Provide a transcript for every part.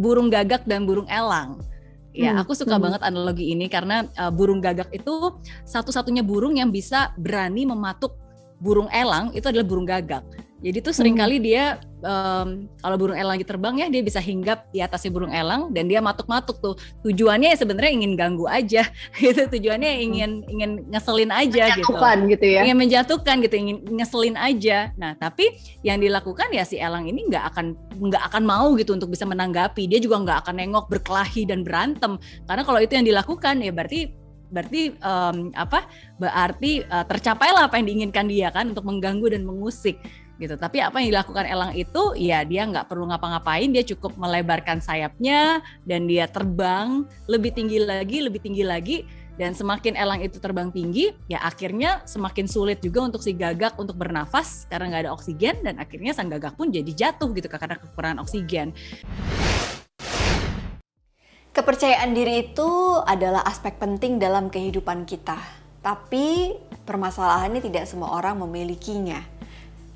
burung gagak dan burung elang. Ya, hmm, aku suka hmm. banget analogi ini karena uh, burung gagak itu satu-satunya burung yang bisa berani mematuk burung elang itu adalah burung gagak. Jadi tuh sering kali hmm. dia um, kalau burung elang lagi terbang ya dia bisa hinggap di atasnya burung elang dan dia matuk-matuk tuh tujuannya ya sebenarnya ingin ganggu aja gitu tujuannya hmm. ingin ingin ngeselin aja gitu. gitu ya. Ingin menjatuhkan gitu, ingin ngeselin aja. Nah, tapi yang dilakukan ya si elang ini nggak akan nggak akan mau gitu untuk bisa menanggapi. Dia juga nggak akan nengok berkelahi dan berantem. Karena kalau itu yang dilakukan ya berarti berarti um, apa berarti uh, tercapailah apa yang diinginkan dia kan untuk mengganggu dan mengusik gitu. Tapi apa yang dilakukan elang itu ya dia nggak perlu ngapa-ngapain, dia cukup melebarkan sayapnya dan dia terbang lebih tinggi lagi, lebih tinggi lagi dan semakin elang itu terbang tinggi, ya akhirnya semakin sulit juga untuk si gagak untuk bernafas karena nggak ada oksigen dan akhirnya sang gagak pun jadi jatuh gitu karena kekurangan oksigen. Kepercayaan diri itu adalah aspek penting dalam kehidupan kita. Tapi permasalahannya tidak semua orang memilikinya.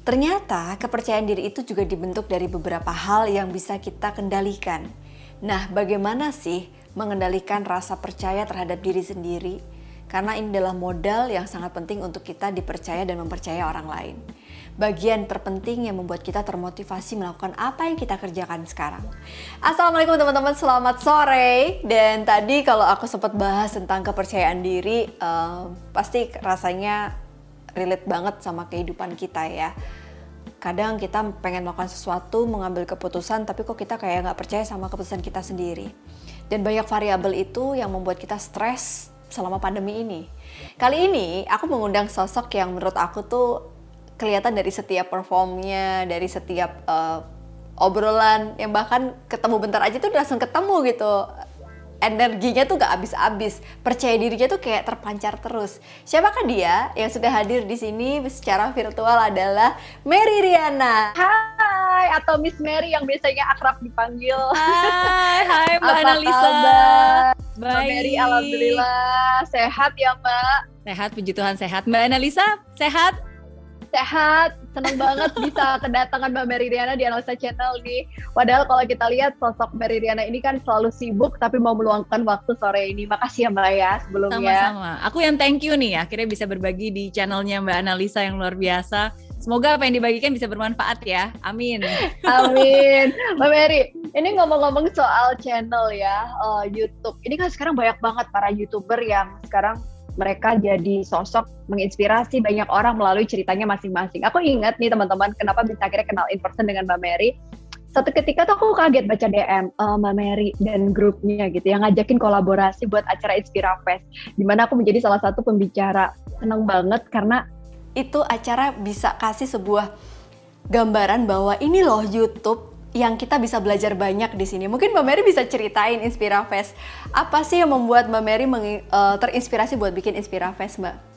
Ternyata kepercayaan diri itu juga dibentuk dari beberapa hal yang bisa kita kendalikan. Nah, bagaimana sih mengendalikan rasa percaya terhadap diri sendiri? Karena ini adalah modal yang sangat penting untuk kita dipercaya dan mempercaya orang lain. Bagian terpenting yang membuat kita termotivasi melakukan apa yang kita kerjakan sekarang. Assalamualaikum teman-teman, selamat sore. Dan tadi kalau aku sempat bahas tentang kepercayaan diri, uh, pasti rasanya relate banget sama kehidupan kita ya kadang kita pengen melakukan sesuatu, mengambil keputusan, tapi kok kita kayak nggak percaya sama keputusan kita sendiri. Dan banyak variabel itu yang membuat kita stres selama pandemi ini. Kali ini aku mengundang sosok yang menurut aku tuh kelihatan dari setiap performnya, dari setiap uh, obrolan yang bahkan ketemu bentar aja tuh langsung ketemu gitu energinya tuh gak habis-habis, percaya dirinya tuh kayak terpancar terus. Siapakah dia yang sudah hadir di sini secara virtual adalah Mary Riana. Hai, atau Miss Mary yang biasanya akrab dipanggil. Hai, hai Mbak Analisa. Mbak Mary, alhamdulillah sehat ya Mbak. Sehat, puji Tuhan sehat. Mbak Analisa, sehat? sehat, senang banget bisa kedatangan Mbak Mary Riana di Analisa Channel nih. Padahal kalau kita lihat sosok Mary Riana ini kan selalu sibuk tapi mau meluangkan waktu sore ini. Makasih ya Mbak ya sebelumnya. Sama-sama. Aku yang thank you nih akhirnya bisa berbagi di channelnya Mbak Analisa yang luar biasa. Semoga apa yang dibagikan bisa bermanfaat ya. Amin. Amin. Mbak Mary, ini ngomong-ngomong soal channel ya, uh, YouTube. Ini kan sekarang banyak banget para YouTuber yang sekarang mereka jadi sosok menginspirasi banyak orang melalui ceritanya masing-masing. Aku ingat nih teman-teman, kenapa bisa akhirnya kenal in person dengan Mbak Mary. Satu ketika tuh aku kaget baca DM uh, eh, Mbak Mary dan grupnya gitu yang ngajakin kolaborasi buat acara Inspira Fest. Di mana aku menjadi salah satu pembicara. Seneng banget karena itu acara bisa kasih sebuah gambaran bahwa ini loh YouTube yang kita bisa belajar banyak di sini. Mungkin Mbak Mary bisa ceritain Inspira Fest. Apa sih yang membuat Mbak Mary uh, terinspirasi buat bikin Inspira Fest, Mbak?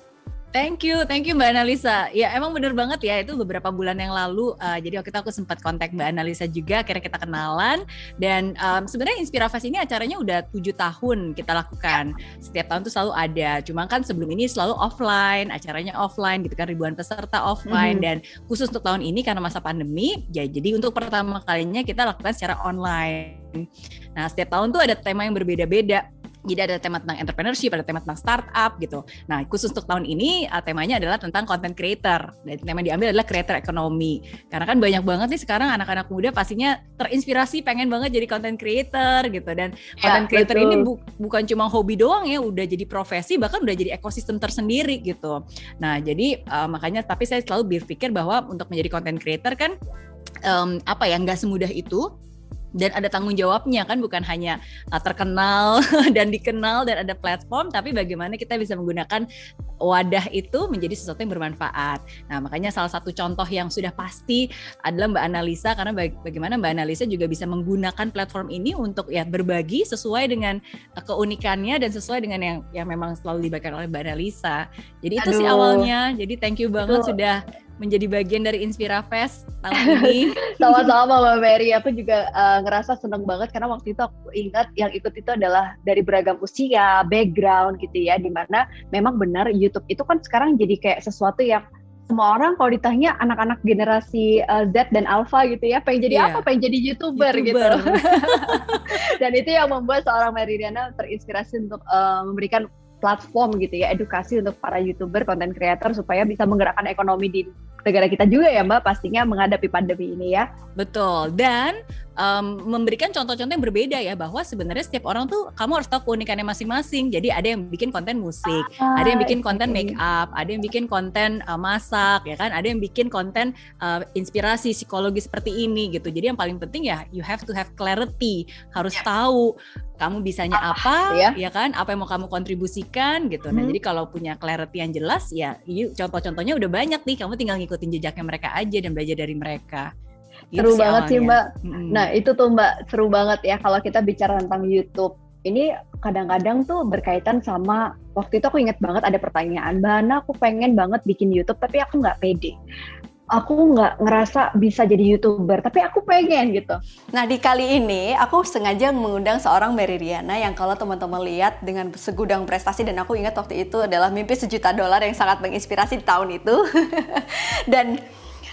Thank you, thank you Mbak Analisa. Ya emang bener banget ya itu beberapa bulan yang lalu. Uh, jadi waktu itu aku sempat kontak Mbak Analisa juga, akhirnya kita kenalan. Dan um, sebenarnya Inspirafest ini acaranya udah tujuh tahun kita lakukan. Setiap tahun tuh selalu ada. Cuma kan sebelum ini selalu offline, acaranya offline gitu kan ribuan peserta offline. Mm -hmm. Dan khusus untuk tahun ini karena masa pandemi, ya jadi untuk pertama kalinya kita lakukan secara online. Nah setiap tahun tuh ada tema yang berbeda-beda jadi ada tema tentang entrepreneurship, ada tema tentang startup gitu. Nah, khusus untuk tahun ini uh, temanya adalah tentang content creator. Dan tema yang diambil adalah creator ekonomi. Karena kan banyak banget nih sekarang anak-anak muda pastinya terinspirasi pengen banget jadi content creator gitu. Dan ya, content creator betul. ini bu bukan cuma hobi doang ya, udah jadi profesi bahkan udah jadi ekosistem tersendiri gitu. Nah, jadi uh, makanya tapi saya selalu berpikir bahwa untuk menjadi content creator kan um, apa ya nggak semudah itu dan ada tanggung jawabnya kan bukan hanya uh, terkenal dan dikenal dan ada platform tapi bagaimana kita bisa menggunakan wadah itu menjadi sesuatu yang bermanfaat. Nah, makanya salah satu contoh yang sudah pasti adalah Mbak Analisa karena bagaimana Mbak Analisa juga bisa menggunakan platform ini untuk ya berbagi sesuai dengan uh, keunikannya dan sesuai dengan yang yang memang selalu dibagikan oleh Mbak Analisa. Jadi Aduh. itu sih awalnya. Jadi thank you banget Aduh. sudah menjadi bagian dari Inspira Fest tahun ini. Sama-sama Mbak Mary, aku juga uh, ngerasa seneng banget karena waktu itu aku ingat yang ikut itu adalah dari beragam usia, background gitu ya, di mana memang benar YouTube itu kan sekarang jadi kayak sesuatu yang semua orang kalau ditanya anak-anak generasi uh, Z dan Alpha gitu ya pengen jadi yeah. apa pengen jadi youtuber, YouTuber. gitu Dan itu yang membuat seorang Meridiana terinspirasi untuk uh, memberikan platform gitu ya edukasi untuk para youtuber, konten creator supaya bisa menggerakkan ekonomi di negara kita juga ya Mbak pastinya menghadapi pandemi ini ya. Betul dan um, memberikan contoh-contoh yang berbeda ya bahwa sebenarnya setiap orang tuh kamu harus tahu keunikannya masing-masing. Jadi ada yang bikin konten musik, ah, ada yang bikin konten make up, ada yang bikin konten uh, masak ya kan, ada yang bikin konten uh, inspirasi psikologi seperti ini gitu. Jadi yang paling penting ya you have to have clarity, harus yeah. tahu kamu bisanya apa, ya. ya kan? Apa yang mau kamu kontribusikan gitu. Nah, hmm. jadi kalau punya clarity yang jelas ya, contoh-contohnya udah banyak nih. Kamu tinggal ngikutin jejaknya mereka aja dan belajar dari mereka. Gitu seru banget awalnya. sih Mbak. Hmm. Nah itu tuh Mbak seru banget ya kalau kita bicara tentang YouTube. Ini kadang-kadang tuh berkaitan sama waktu itu aku inget banget ada pertanyaan, Mbak aku pengen banget bikin YouTube tapi aku nggak pede aku nggak ngerasa bisa jadi youtuber tapi aku pengen gitu. Nah di kali ini aku sengaja mengundang seorang Meridiana yang kalau teman-teman lihat dengan segudang prestasi dan aku ingat waktu itu adalah mimpi sejuta dolar yang sangat menginspirasi di tahun itu dan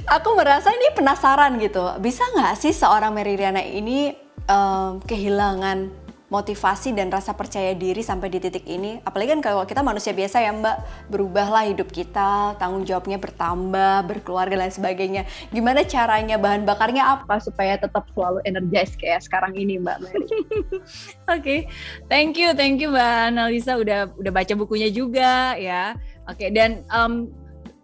aku merasa ini penasaran gitu bisa nggak sih seorang Meridiana ini um, kehilangan motivasi dan rasa percaya diri sampai di titik ini apalagi kan kalau kita manusia biasa ya mbak berubahlah hidup kita tanggung jawabnya bertambah berkeluarga dan sebagainya gimana caranya bahan bakarnya apa supaya tetap selalu energis kayak sekarang ini mbak Mary Oke, okay. thank you, thank you Mbak Analisa udah udah baca bukunya juga ya. Oke, okay. dan um,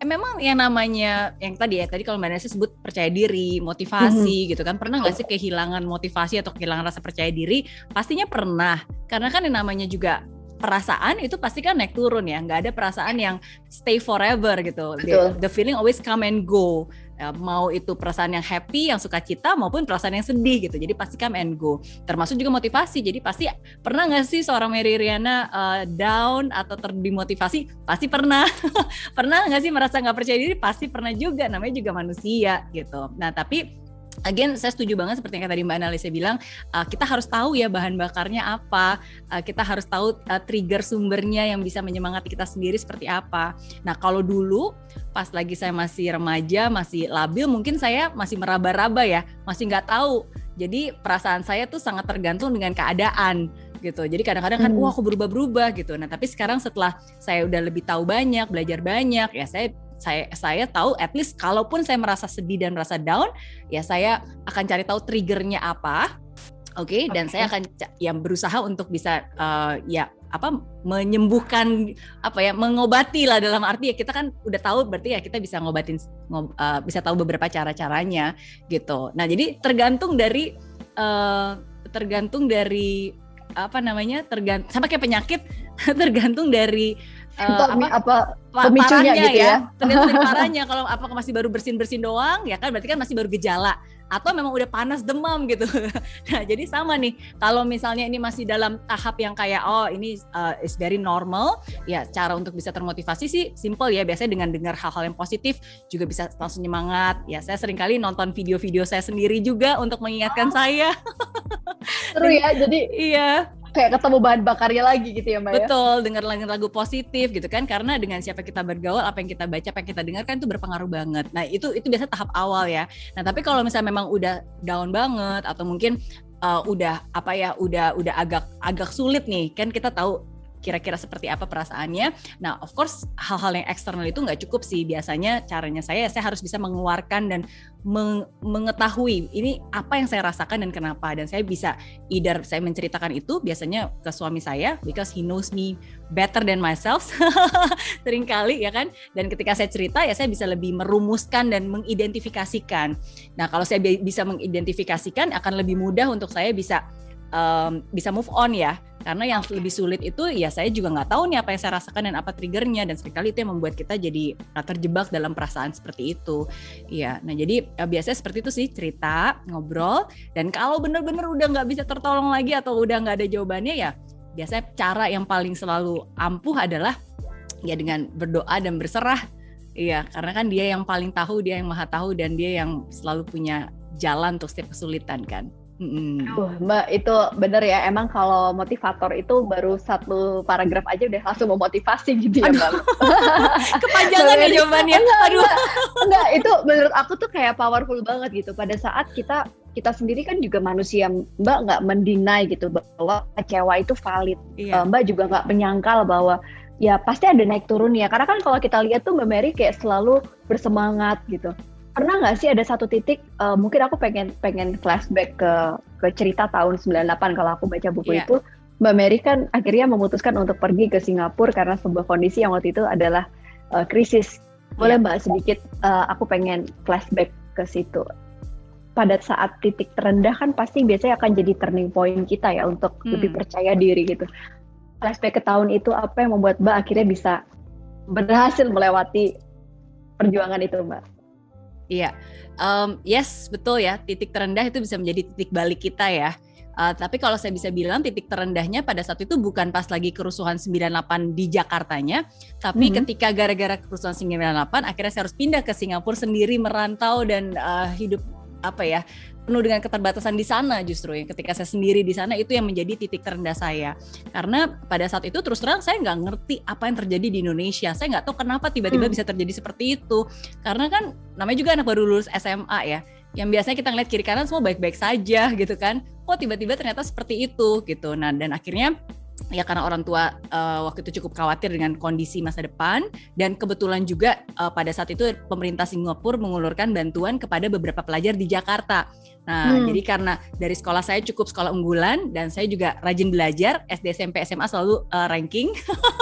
eh, memang yang namanya yang tadi ya tadi kalau mbak Nasi sebut percaya diri motivasi hmm. gitu kan. Pernah nggak sih kehilangan motivasi atau kehilangan rasa percaya diri? Pastinya pernah. Karena kan yang namanya juga perasaan itu pasti kan naik turun ya. Nggak ada perasaan yang stay forever gitu. The, the feeling always come and go ya, mau itu perasaan yang happy, yang suka cita maupun perasaan yang sedih gitu. Jadi pasti come and go. Termasuk juga motivasi. Jadi pasti pernah nggak sih seorang Mary Riana uh, down atau terdimotivasi? Pasti pernah. pernah nggak sih merasa nggak percaya diri? Pasti pernah juga. Namanya juga manusia gitu. Nah tapi Again, saya setuju banget seperti yang tadi Mbak Analisa bilang, uh, kita harus tahu ya bahan bakarnya apa, uh, kita harus tahu uh, trigger sumbernya yang bisa menyemangati kita sendiri seperti apa. Nah, kalau dulu pas lagi saya masih remaja, masih labil, mungkin saya masih meraba-raba ya, masih nggak tahu. Jadi perasaan saya tuh sangat tergantung dengan keadaan gitu. Jadi kadang-kadang kan, hmm. wah aku berubah-berubah gitu. Nah, tapi sekarang setelah saya udah lebih tahu banyak, belajar banyak, ya saya saya saya tahu at least kalaupun saya merasa sedih dan merasa down ya saya akan cari tahu triggernya apa oke okay? dan okay. saya akan yang berusaha untuk bisa uh, ya apa menyembuhkan apa ya mengobati lah dalam arti ya kita kan udah tahu berarti ya kita bisa ngobatin ngob, uh, bisa tahu beberapa cara caranya gitu nah jadi tergantung dari uh, tergantung dari apa namanya tergantung sama kayak penyakit tergantung dari uh, apa, apa pemicunya gitu ya, ya. ternyata dari parahnya kalau apa masih baru bersin bersin doang ya kan berarti kan masih baru gejala atau memang udah panas demam gitu. Nah, jadi sama nih. Kalau misalnya ini masih dalam tahap yang kayak oh ini uh, is very normal, ya cara untuk bisa termotivasi sih simple ya. Biasanya dengan dengar hal-hal yang positif juga bisa langsung nyemangat. Ya, saya sering kali nonton video-video saya sendiri juga untuk mengingatkan oh. saya. Seru ya. Jadi iya kayak ketemu bahan bakarnya lagi gitu ya mbak ya? Betul, ya? dengar lagu-lagu positif gitu kan karena dengan siapa kita bergaul, apa yang kita baca, apa yang kita dengar kan itu berpengaruh banget. Nah itu itu biasa tahap awal ya. Nah tapi kalau misalnya memang udah down banget atau mungkin uh, udah apa ya udah udah agak agak sulit nih kan kita tahu kira-kira seperti apa perasaannya. Nah, of course hal-hal yang eksternal itu nggak cukup sih. Biasanya caranya saya saya harus bisa mengeluarkan dan meng mengetahui ini apa yang saya rasakan dan kenapa. Dan saya bisa either saya menceritakan itu biasanya ke suami saya because he knows me better than myself sering kali ya kan. Dan ketika saya cerita ya saya bisa lebih merumuskan dan mengidentifikasikan. Nah, kalau saya bisa mengidentifikasikan akan lebih mudah untuk saya bisa um, bisa move on ya. Karena yang lebih sulit itu ya saya juga nggak tahu nih apa yang saya rasakan dan apa triggernya. Dan sekali itu yang membuat kita jadi terjebak dalam perasaan seperti itu. Ya nah jadi uh, biasanya seperti itu sih cerita ngobrol. Dan kalau bener-bener udah nggak bisa tertolong lagi atau udah nggak ada jawabannya ya biasanya cara yang paling selalu ampuh adalah ya dengan berdoa dan berserah. Iya, karena kan dia yang paling tahu, dia yang maha tahu, dan dia yang selalu punya jalan untuk setiap kesulitan kan. Mm. Uh, Mbak itu bener ya. Emang kalau motivator itu baru satu paragraf aja udah langsung memotivasi gitu ya Mbak. Kepanjangan ya jawabannya. Enggak, Aduh. Enggak, enggak, itu menurut aku tuh kayak powerful banget gitu. Pada saat kita kita sendiri kan juga manusia Mbak nggak mendinai gitu bahwa kecewa itu valid. Iya. Mbak juga nggak menyangkal bahwa ya pasti ada naik turun ya. Karena kan kalau kita lihat tuh Mbak Mary kayak selalu bersemangat gitu. Pernah nggak sih ada satu titik uh, mungkin aku pengen pengen flashback ke ke cerita tahun 98 kalau aku baca buku yeah. itu Mbak Mary kan akhirnya memutuskan untuk pergi ke Singapura karena sebuah kondisi yang waktu itu adalah uh, krisis. Boleh yeah. Mbak sedikit uh, aku pengen flashback ke situ. Pada saat titik terendah kan pasti biasanya akan jadi turning point kita ya untuk hmm. lebih percaya diri gitu flashback ke tahun itu apa yang membuat Mbak akhirnya bisa berhasil melewati perjuangan itu Mbak? Iya, um, yes betul ya titik terendah itu bisa menjadi titik balik kita ya. Uh, tapi kalau saya bisa bilang titik terendahnya pada saat itu bukan pas lagi kerusuhan 98 di Jakartanya, tapi mm -hmm. ketika gara-gara kerusuhan 98 akhirnya saya harus pindah ke Singapura sendiri merantau dan uh, hidup apa ya penuh dengan keterbatasan di sana justru ya. Ketika saya sendiri di sana itu yang menjadi titik terendah saya. Karena pada saat itu terus terang saya nggak ngerti apa yang terjadi di Indonesia. Saya nggak tahu kenapa tiba-tiba hmm. bisa terjadi seperti itu. Karena kan namanya juga anak baru lulus SMA ya. Yang biasanya kita ngeliat kiri kanan semua baik-baik saja gitu kan. Kok tiba-tiba ternyata seperti itu gitu. Nah dan akhirnya ya karena orang tua uh, waktu itu cukup khawatir dengan kondisi masa depan dan kebetulan juga uh, pada saat itu pemerintah Singapura mengulurkan bantuan kepada beberapa pelajar di Jakarta. Nah, hmm. jadi karena dari sekolah saya cukup sekolah unggulan dan saya juga rajin belajar SD SMP SMA selalu uh, ranking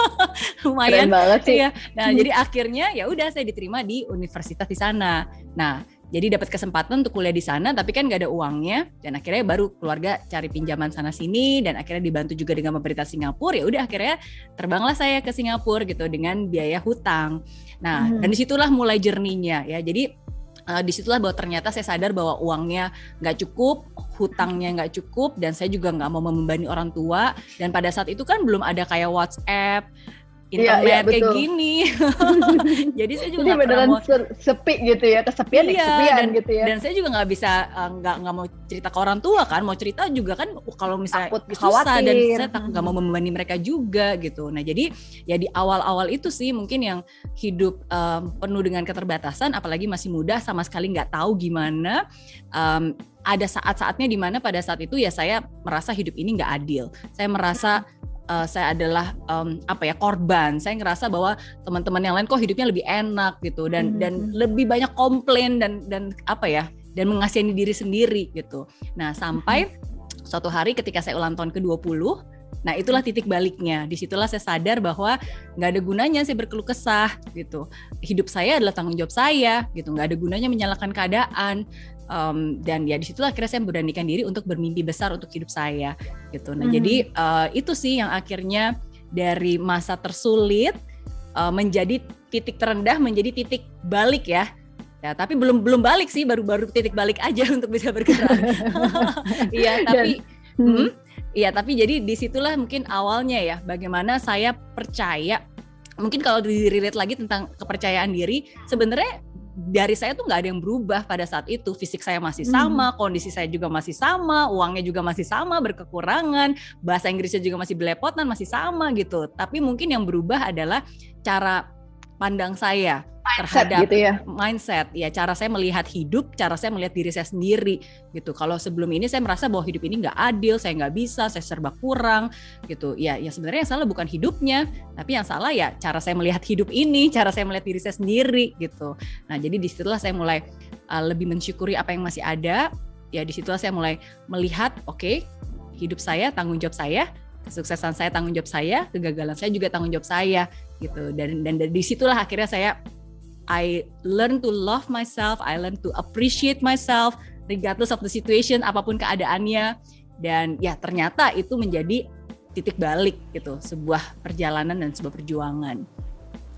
lumayan Keren banget sih. Ya. Nah, hmm. jadi akhirnya ya udah saya diterima di universitas di sana. Nah, jadi dapat kesempatan untuk kuliah di sana tapi kan nggak ada uangnya. Dan akhirnya baru keluarga cari pinjaman sana sini dan akhirnya dibantu juga dengan pemerintah Singapura. Ya udah akhirnya terbanglah saya ke Singapura gitu dengan biaya hutang. Nah hmm. dan di situlah mulai jerninya ya. Jadi uh, di situlah bahwa ternyata saya sadar bahwa uangnya nggak cukup hutangnya nggak cukup dan saya juga nggak mau membebani orang tua. Dan pada saat itu kan belum ada kayak WhatsApp internet ya, ya, kayak gini. Jadi saya juga pernah mau sepi gitu ya, kesepian iya, kesepian dan, gitu ya. Dan saya juga nggak bisa eh, nggak uh, nggak mau cerita ke orang tua kan, mau cerita juga kan kalau misalnya Takut susah khawatir. dan saya tak nggak mau membebani mereka juga gitu. Nah jadi ya di awal-awal itu sih mungkin yang hidup um, penuh dengan keterbatasan, apalagi masih muda sama sekali nggak tahu gimana. Um, ada saat-saatnya di mana pada saat itu ya saya merasa hidup ini nggak adil. Saya merasa uh, saya adalah um, apa ya korban. Saya ngerasa bahwa teman-teman yang lain kok hidupnya lebih enak gitu dan hmm. dan lebih banyak komplain dan dan apa ya dan mengasihani diri sendiri gitu. Nah, sampai hmm. suatu hari ketika saya ulang tahun ke-20 Nah itulah titik baliknya. Di situlah saya sadar bahwa nggak ada gunanya saya berkeluh kesah gitu. Hidup saya adalah tanggung jawab saya gitu. Nggak ada gunanya menyalahkan keadaan um, dan ya di situlah akhirnya saya memberanikan diri untuk bermimpi besar untuk hidup saya gitu nah hmm. jadi uh, itu sih yang akhirnya dari masa tersulit uh, menjadi titik terendah menjadi titik balik ya Ya, tapi belum belum balik sih, baru-baru titik balik aja untuk bisa bergerak. Iya, tapi hmm. hmm, iya, tapi jadi di situlah mungkin awalnya ya, bagaimana saya percaya. Mungkin kalau dirilit lagi tentang kepercayaan diri, sebenarnya dari saya tuh nggak ada yang berubah pada saat itu fisik saya masih hmm. sama hmm. kondisi saya juga masih sama uangnya juga masih sama berkekurangan bahasa Inggrisnya juga masih belepotan masih sama gitu tapi mungkin yang berubah adalah cara pandang saya terhadap gitu ya. mindset. Ya cara saya melihat hidup cara saya melihat diri saya sendiri gitu. Kalau sebelum ini saya merasa bahwa hidup ini nggak adil saya nggak bisa saya serba kurang gitu. Ya ya sebenarnya yang salah bukan hidupnya tapi yang salah ya cara saya melihat hidup ini cara saya melihat diri saya sendiri gitu. Nah jadi di situlah saya mulai uh, lebih mensyukuri apa yang masih ada. Ya di situlah saya mulai melihat oke okay, hidup saya tanggung jawab saya kesuksesan saya tanggung jawab saya, kegagalan saya juga tanggung jawab saya gitu. Dan dan dari situlah akhirnya saya I learn to love myself, I learn to appreciate myself regardless of the situation apa pun keadaannya dan ya ternyata itu menjadi titik balik gitu sebuah perjalanan dan sebuah perjuangan.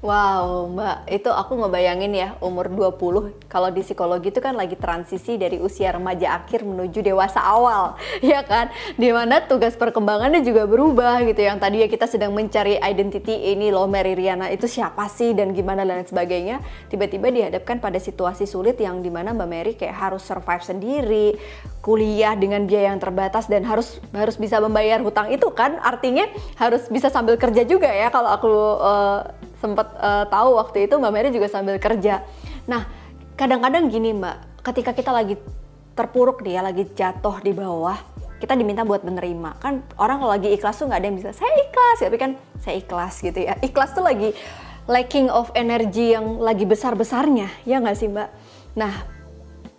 Wow, Mbak, itu aku ngebayangin ya umur 20 kalau di psikologi itu kan lagi transisi dari usia remaja akhir menuju dewasa awal, ya kan? Di mana tugas perkembangannya juga berubah gitu. Yang tadi ya kita sedang mencari identity ini loh Mary Riana itu siapa sih dan gimana dan sebagainya. Tiba-tiba dihadapkan pada situasi sulit yang di mana Mbak Mary kayak harus survive sendiri, kuliah dengan biaya yang terbatas dan harus harus bisa membayar hutang itu kan? Artinya harus bisa sambil kerja juga ya kalau aku uh, sempat uh, tahu waktu itu Mbak Mary juga sambil kerja. Nah, kadang-kadang gini Mbak, ketika kita lagi terpuruk dia lagi jatuh di bawah kita diminta buat menerima. Kan orang kalau lagi ikhlas tuh nggak ada yang bisa saya ikhlas tapi kan saya ikhlas gitu ya. Ikhlas tuh lagi lacking of energy yang lagi besar besarnya ya nggak sih mbak? Nah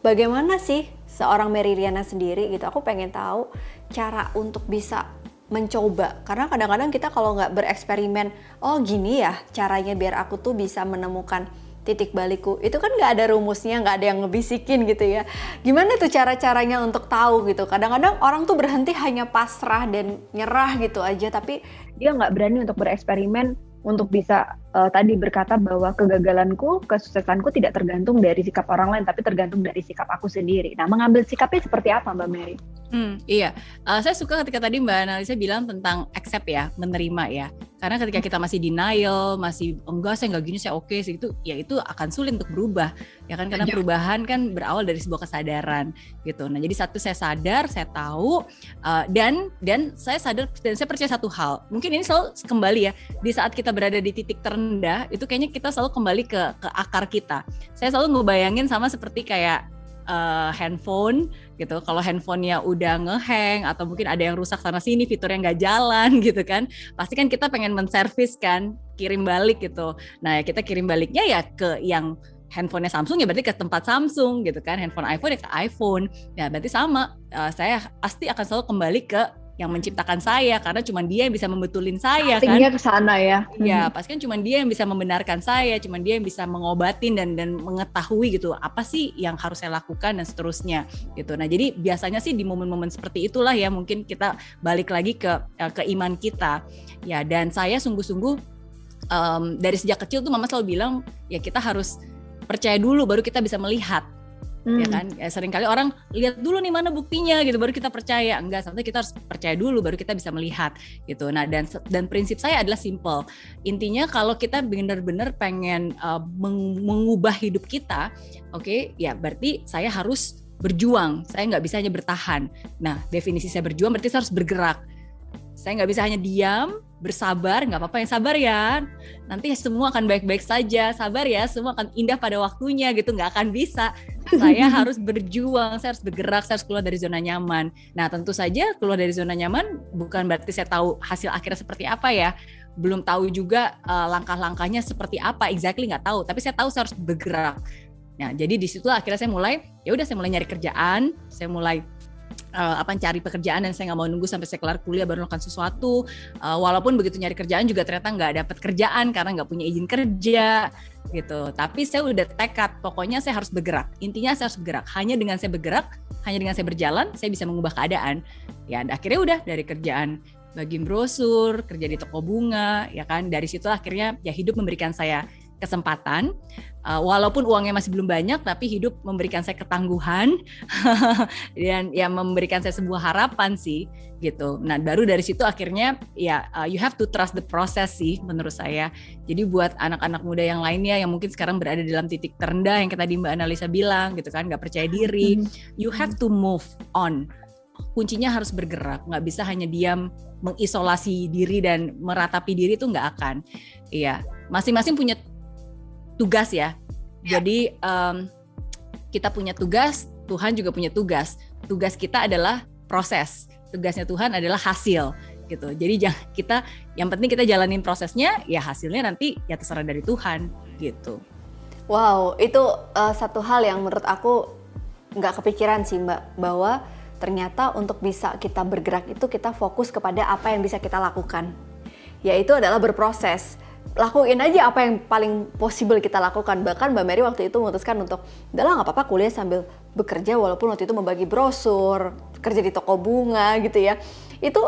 bagaimana sih seorang Mary Riana sendiri gitu aku pengen tahu cara untuk bisa mencoba. Karena kadang-kadang kita kalau nggak bereksperimen oh gini ya caranya biar aku tuh bisa menemukan titik balikku itu kan nggak ada rumusnya nggak ada yang ngebisikin gitu ya. Gimana tuh cara-caranya untuk tahu gitu? Kadang-kadang orang tuh berhenti hanya pasrah dan nyerah gitu aja tapi dia nggak berani untuk bereksperimen untuk bisa uh, tadi berkata bahwa kegagalanku, kesuksesanku tidak tergantung dari sikap orang lain, tapi tergantung dari sikap aku sendiri. Nah, mengambil sikapnya seperti apa, Mbak Mary? Hmm, iya, uh, saya suka ketika tadi Mbak Analisa bilang tentang accept ya, menerima ya. Karena ketika kita masih denial, masih enggak saya enggak gini saya oke okay, sih itu ya itu akan sulit untuk berubah ya kan karena ya. perubahan kan berawal dari sebuah kesadaran gitu. Nah jadi satu saya sadar, saya tahu uh, dan dan saya sadar dan saya percaya satu hal. Mungkin ini selalu kembali ya di saat kita berada di titik terendah itu kayaknya kita selalu kembali ke ke akar kita. Saya selalu ngebayangin sama seperti kayak uh, handphone gitu. Kalau handphonenya udah ngehang atau mungkin ada yang rusak sana sini, fiturnya nggak jalan gitu kan, pasti kan kita pengen menservis kan, kirim balik gitu. Nah kita kirim baliknya ya ke yang handphonenya Samsung ya berarti ke tempat Samsung gitu kan, handphone iPhone ya ke iPhone. Ya berarti sama, uh, saya pasti akan selalu kembali ke yang menciptakan saya karena cuma dia yang bisa membetulin saya Artinya kan. ke sana ya. Ya, hmm. pasti kan cuma dia yang bisa membenarkan saya, cuma dia yang bisa mengobatin dan dan mengetahui gitu apa sih yang harus saya lakukan dan seterusnya gitu. Nah, jadi biasanya sih di momen-momen seperti itulah ya mungkin kita balik lagi ke eh, ke iman kita. Ya, dan saya sungguh-sungguh um, dari sejak kecil tuh mama selalu bilang ya kita harus percaya dulu baru kita bisa melihat hmm. ya kan? Ya, sering kali orang lihat dulu nih mana buktinya gitu baru kita percaya. Enggak sampai kita harus percaya dulu baru kita bisa melihat gitu. Nah dan dan prinsip saya adalah simple. Intinya kalau kita benar-benar pengen uh, mengubah hidup kita oke okay, ya berarti saya harus berjuang. Saya nggak bisa hanya bertahan. Nah definisi saya berjuang berarti saya harus bergerak. Saya nggak bisa hanya diam, bersabar, nggak apa-apa yang sabar ya. Nanti semua akan baik-baik saja, sabar ya, semua akan indah pada waktunya gitu, nggak akan bisa. Saya harus berjuang, saya harus bergerak, saya harus keluar dari zona nyaman. Nah tentu saja keluar dari zona nyaman bukan berarti saya tahu hasil akhirnya seperti apa ya. Belum tahu juga uh, langkah-langkahnya seperti apa, exactly nggak tahu. Tapi saya tahu saya harus bergerak. Nah jadi di situlah akhirnya saya mulai, ya udah saya mulai nyari kerjaan, saya mulai uh, apa cari pekerjaan dan saya nggak mau nunggu sampai saya kelar kuliah baru melakukan sesuatu. Uh, walaupun begitu nyari kerjaan juga ternyata nggak dapat kerjaan karena nggak punya izin kerja gitu. Tapi saya udah tekad pokoknya saya harus bergerak. Intinya saya harus bergerak. Hanya dengan saya bergerak hanya dengan saya berjalan saya bisa mengubah keadaan. Ya akhirnya udah dari kerjaan bagi brosur kerja di toko bunga ya kan. Dari situ akhirnya ya hidup memberikan saya kesempatan uh, walaupun uangnya masih belum banyak tapi hidup memberikan saya ketangguhan dan ya memberikan saya sebuah harapan sih gitu. Nah, baru dari situ akhirnya ya uh, you have to trust the process sih menurut saya. Jadi buat anak-anak muda yang lainnya yang mungkin sekarang berada dalam titik terendah yang kita di Mbak Analisa bilang gitu kan, nggak percaya diri, mm-hmm. you have to move on kuncinya harus bergerak nggak bisa hanya diam mengisolasi diri dan meratapi diri itu nggak akan iya masing-masing punya tugas ya. ya. Jadi um, kita punya tugas, Tuhan juga punya tugas. Tugas kita adalah proses, tugasnya Tuhan adalah hasil gitu. Jadi jangan kita yang penting kita jalanin prosesnya, ya hasilnya nanti ya terserah dari Tuhan gitu. Wow, itu uh, satu hal yang menurut aku nggak kepikiran sih Mbak bahwa ternyata untuk bisa kita bergerak itu kita fokus kepada apa yang bisa kita lakukan, yaitu adalah berproses lakuin aja apa yang paling possible kita lakukan. Bahkan Mbak Mary waktu itu memutuskan untuk udahlah nggak apa-apa kuliah sambil bekerja walaupun waktu itu membagi brosur kerja di toko bunga gitu ya. Itu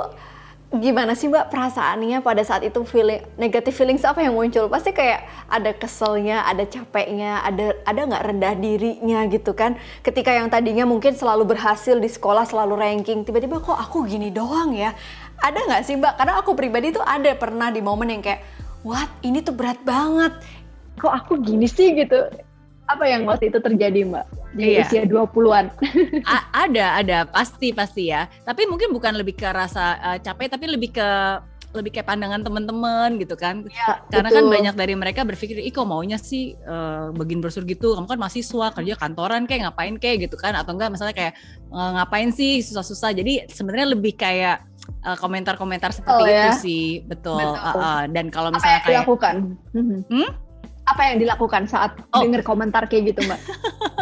gimana sih Mbak perasaannya pada saat itu feeling negatif feelings apa yang muncul? Pasti kayak ada keselnya ada capeknya ada ada nggak rendah dirinya gitu kan? Ketika yang tadinya mungkin selalu berhasil di sekolah selalu ranking tiba-tiba kok aku gini doang ya? Ada nggak sih Mbak? Karena aku pribadi tuh ada pernah di momen yang kayak what ini tuh berat banget kok aku gini sih gitu apa yang waktu itu terjadi mbak di iya. usia 20-an ada ada pasti pasti ya tapi mungkin bukan lebih ke rasa uh, capek tapi lebih ke lebih kayak pandangan teman-teman gitu kan. Ya, Karena kan betul. banyak dari mereka berpikir, "Ih, kok maunya sih uh, begin brosur gitu? Kamu kan mahasiswa, kerja kantoran kayak ngapain kayak gitu kan?" Atau enggak misalnya kayak "Eh, ngapain sih susah-susah. Jadi sebenarnya lebih kayak uh, komentar-komentar seperti Oh, itu ya? sih, betul. Betul. Uh, uh, dan kalau apa misalnya yang kayak dilakukan? Mhm. Hmm? Apa yang dilakukan saat Oh. dengar komentar kayak gitu, Mbak?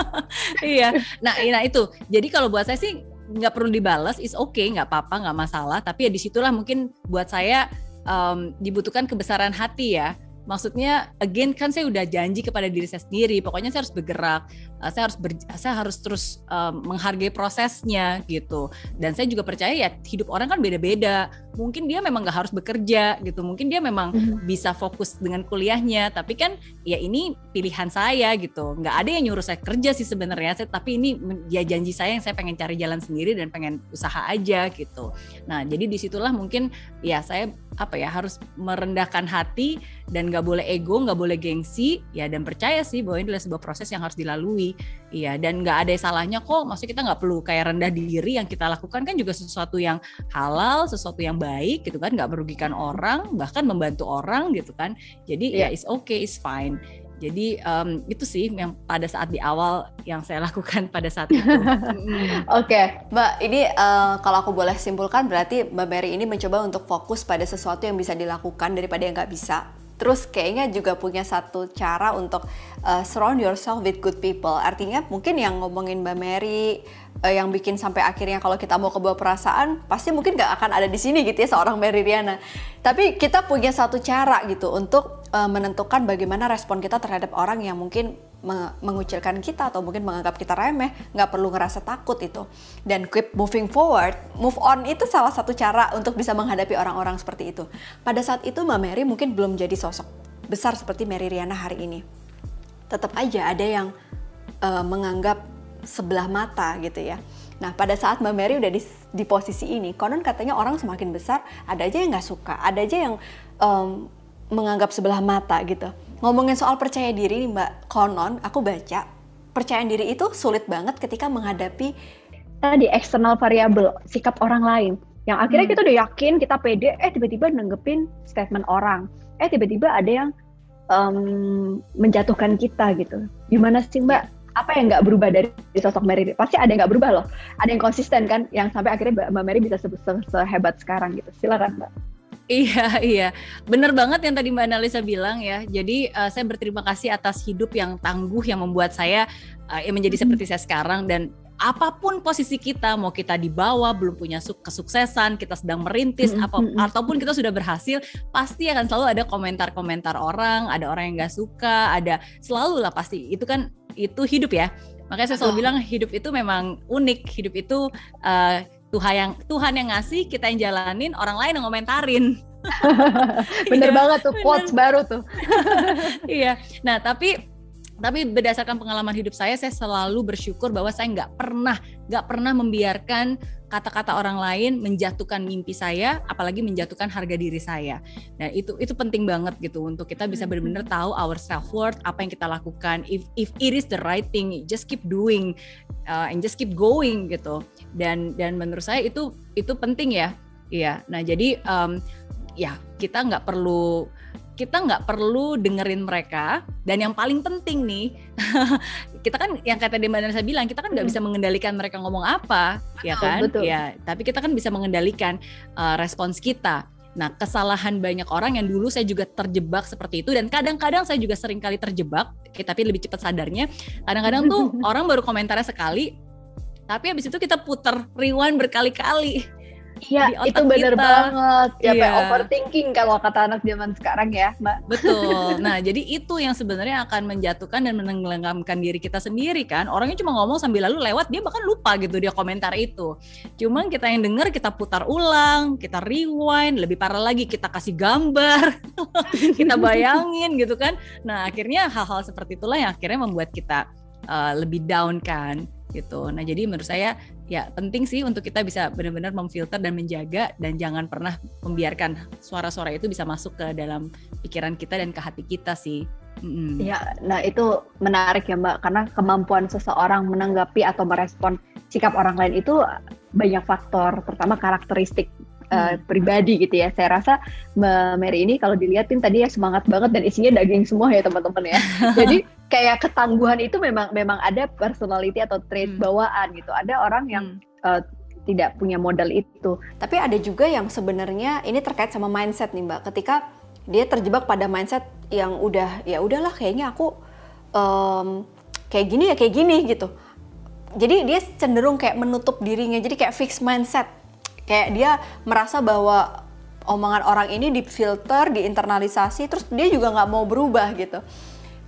iya. Nah, nah itu. Jadi kalau buat saya sih nggak perlu dibalas, is okay, nggak apa-apa, nggak masalah. Tapi ya di situlah mungkin buat saya em, dibutuhkan kebesaran hati ya. Maksudnya, again kan saya udah janji kepada diri saya sendiri. Pokoknya saya harus bergerak, eh, saya harus ber- saya harus terus em, menghargai prosesnya gitu. Dan saya juga percaya ya hidup orang kan beda-beda. Mungkin dia memang nggak harus bekerja gitu. Mungkin dia memang Mhm. bisa fokus dengan kuliahnya tapi kan ya ini pilihan saya gitu nggak ada yang nyuruh saya kerja sih sebenarnya saya tapi ini ya janji saya yang saya pengen cari jalan sendiri dan pengen usaha aja gitu nah jadi di situlah mungkin ya saya apa ya harus merendahkan hati dan nggak boleh ego nggak boleh gengsi ya dan percaya sih bahwa ini adalah sebuah proses yang harus dilalui iya dan nggak ada salahnya kok maksudnya kita nggak perlu kayak rendah diri yang kita lakukan kan juga sesuatu yang halal sesuatu yang baik gitu kan nggak merugikan orang bahkan membantu orang gitu kan jadi ya Iya. it's okay it's fine jadi em, itu sih yang pada saat di awal yang saya lakukan pada saat itu. Oke, Mbak, ini eh, kalau aku boleh simpulkan berarti Mbak Mary ini mencoba untuk fokus pada sesuatu yang bisa dilakukan daripada yang nggak bisa. Terus kayaknya juga punya satu cara untuk eh, surround yourself with good people. Artinya mungkin yang ngomongin Mbak Mary, eh, yang bikin sampai akhirnya kalau kita mau kebawa perasaan, pasti mungkin nggak akan ada di sini gitu ya seorang Mary Riana. Tapi kita punya satu cara gitu untuk eh, menentukan bagaimana respon kita terhadap orang yang mungkin mengucilkan kita atau mungkin menganggap kita remeh, nggak perlu ngerasa takut itu. Dan keep moving forward, move on itu salah satu cara untuk bisa menghadapi orang-orang seperti itu. Pada saat itu Mbak Mary mungkin belum jadi sosok besar seperti Mary Riana hari ini. Tetap aja ada yang eh, menganggap sebelah mata gitu ya. Nah pada saat Mbak Mary udah di, di posisi ini, konon katanya orang semakin besar, ada aja yang nggak suka, ada aja yang em, menganggap sebelah mata gitu. Ngomongin soal percaya diri nih Mbak, konon aku baca percaya diri itu sulit banget ketika menghadapi tadi eksternal variabel sikap orang lain. Yang akhirnya Hmm. kita udah yakin kita pede eh tiba-tiba nanggepin statement orang. Eh tiba-tiba ada yang em, menjatuhkan kita gitu. Gimana sih mbak? Apa yang nggak berubah dari sosok Mary? Pasti ada yang nggak berubah loh. Ada yang konsisten kan? Yang sampai akhirnya Mbak- Mary bisa se- se- sehebat sekarang gitu. Silakan mbak Iya, iya. Bener banget yang tadi Mbak Analisa bilang ya. Jadi eh, saya berterima kasih atas hidup yang tangguh yang membuat saya eh, menjadi Mhm. seperti saya sekarang dan apa pun posisi kita, mau kita di bawah belum punya su- kesuksesan, kita sedang merintis Mhm, apa mhm. ataupun kita sudah berhasil, pasti akan selalu ada komentar-komentar orang, ada orang yang nggak suka, ada selalu lah pasti. Itu kan itu hidup ya. Makanya saya selalu Betul. bilang hidup itu memang unik. Hidup itu eh, Tuhan yang Tuhan yang ngasih, kita yang jalanin, orang lain yang ngomentarin. bener Iya, banget tuh bener. quotes baru tuh iya. Nah, tapi tapi berdasarkan pengalaman hidup saya, saya selalu bersyukur bahwa saya nggak pernah nggak pernah membiarkan kata-kata orang lain menjatuhkan mimpi saya, apalagi menjatuhkan harga diri saya. Nah, itu itu penting banget gitu untuk kita bisa benar-benar tahu our self worth, apa yang kita lakukan. If if it is the right thing, just keep doing uh, and just keep going gitu. Dan dan menurut saya itu itu penting ya. Iya. Nah, jadi um, ya kita nggak perlu kita nggak perlu dengerin mereka dan yang paling penting nih kita kan yang kata Mbak saya bilang kita kan nggak Hmm. bisa mengendalikan mereka ngomong apa ya Betul, kan betul. ya tapi kita kan bisa mengendalikan uh, respons kita nah kesalahan banyak orang yang dulu saya juga terjebak seperti itu dan kadang-kadang saya juga sering kali terjebak tapi lebih cepat sadarnya kadang-kadang tuh orang baru komentarnya sekali tapi habis itu kita putar rewind berkali-kali Iya, itu kita. banget. Ya, kayak overthinking kalau kata anak zaman sekarang ya, Mbak. Betul. Nah, jadi itu yang sebenarnya akan menjatuhkan dan menenggelamkan diri kita sendiri kan. Orangnya cuma ngomong sambil lalu lewat, dia bahkan lupa gitu dia komentar itu. Cuman kita yang denger, kita putar ulang, kita rewind, lebih parah lagi kita kasih gambar, kita bayangin gitu kan. Nah, akhirnya hal-hal seperti itulah yang akhirnya membuat kita uh, lebih down kan gitu. Nah, jadi menurut saya ya penting sih untuk kita bisa benar-benar memfilter dan menjaga dan jangan pernah membiarkan suara-suara itu bisa masuk ke dalam pikiran kita dan ke hati kita sih. Mm-mm. Ya, nah itu menarik ya Mbak, karena kemampuan seseorang menanggapi atau merespon sikap orang lain itu banyak faktor, pertama karakteristik uh, pribadi gitu ya. Saya rasa Mary ini kalau dilihatin tadi ya semangat banget dan isinya daging semua ya teman-teman ya. Jadi kayak ketangguhan itu memang memang ada personality atau trait hmm. bawaan gitu. Ada orang yang hmm. uh, tidak punya modal itu. Tapi ada juga yang sebenarnya ini terkait sama mindset nih Mbak. Ketika dia terjebak pada mindset yang udah ya udahlah kayaknya aku um, kayak gini ya kayak gini gitu. Jadi dia cenderung kayak menutup dirinya. Jadi kayak fixed mindset kayak dia merasa bahwa omongan orang ini difilter, diinternalisasi, terus dia juga nggak mau berubah gitu.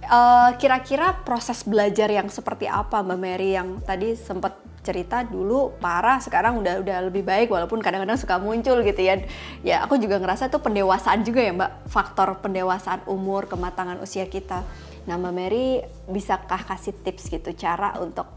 Eh, kira-kira proses belajar yang seperti apa Mbak Mary yang tadi sempat cerita dulu parah sekarang udah udah lebih baik walaupun kadang-kadang suka muncul gitu ya. Ya aku juga ngerasa itu pendewasaan juga ya mbak. Faktor pendewasaan umur kematangan usia kita. Nah mbak Mary bisakah kasih tips gitu cara untuk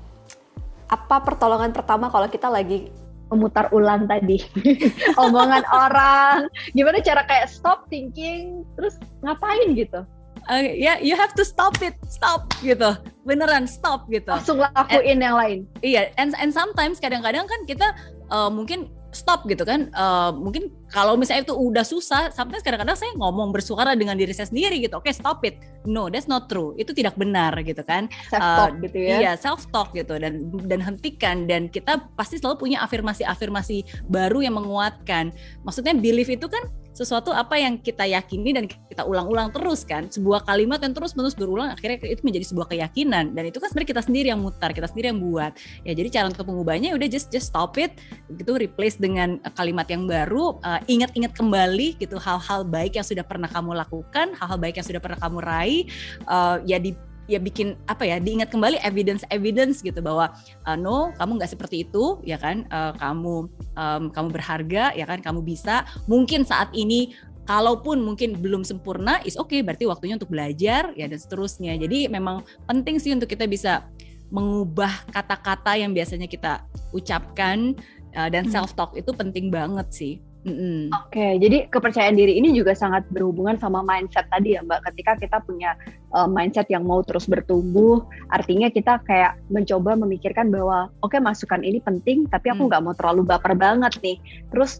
apa pertolongan pertama kalau kita lagi memutar ulang tadi? Omongan orang. Gimana cara kayak stop thinking terus ngapain gitu uh, ya yeah, you have to stop it stop gitu. Beneran stop gitu. Langsung lakuin and, yang lain. Iya and and sometimes kadang-kadang kan kita uh, mungkin stop gitu kan. Uh, mungkin kalau misalnya itu udah susah sampai kadang-kadang saya ngomong bersuara dengan diri saya sendiri gitu. Oke okay, stop it. No that's not true. Itu tidak benar gitu kan. Self talk uh, gitu ya. iya self talk gitu dan dan hentikan. Dan kita pasti selalu punya afirmasi-afirmasi baru yang menguatkan. Maksudnya belief itu kan sesuatu apa yang kita yakini dan kita ulang-ulang terus kan? Sebuah kalimat yang terus menerus berulang akhirnya itu menjadi sebuah keyakinan. Dan itu kan sebenarnya kita sendiri yang mutar kita sendiri yang buat. Ya jadi cara untuk mengubahnya ya udah just just stop it gitu replace dengan kalimat yang baru uh, ingat-ingat kembali gitu hal-hal baik yang sudah pernah kamu lakukan hal-hal baik yang sudah pernah kamu raih uh, ya di ya bikin apa ya diingat kembali evidence evidence gitu bahwa uh, no kamu nggak seperti itu ya kan? Uh, kamu um, kamu berharga ya kan? Kamu bisa. Mungkin saat ini kalaupun mungkin belum sempurna is oke okay, berarti waktunya untuk belajar ya dan seterusnya. Jadi memang penting sih untuk kita bisa mengubah kata-kata yang biasanya kita ucapkan uh, dan hmm. self talk itu penting banget sih Mm-hmm. Oke, okay, jadi kepercayaan diri ini juga sangat berhubungan sama mindset tadi ya Mbak. Ketika kita punya uh, mindset yang mau terus bertumbuh, artinya kita kayak mencoba memikirkan bahwa oke okay, masukan ini penting, tapi aku mm. nggak mm. mau terlalu baper banget nih. Terus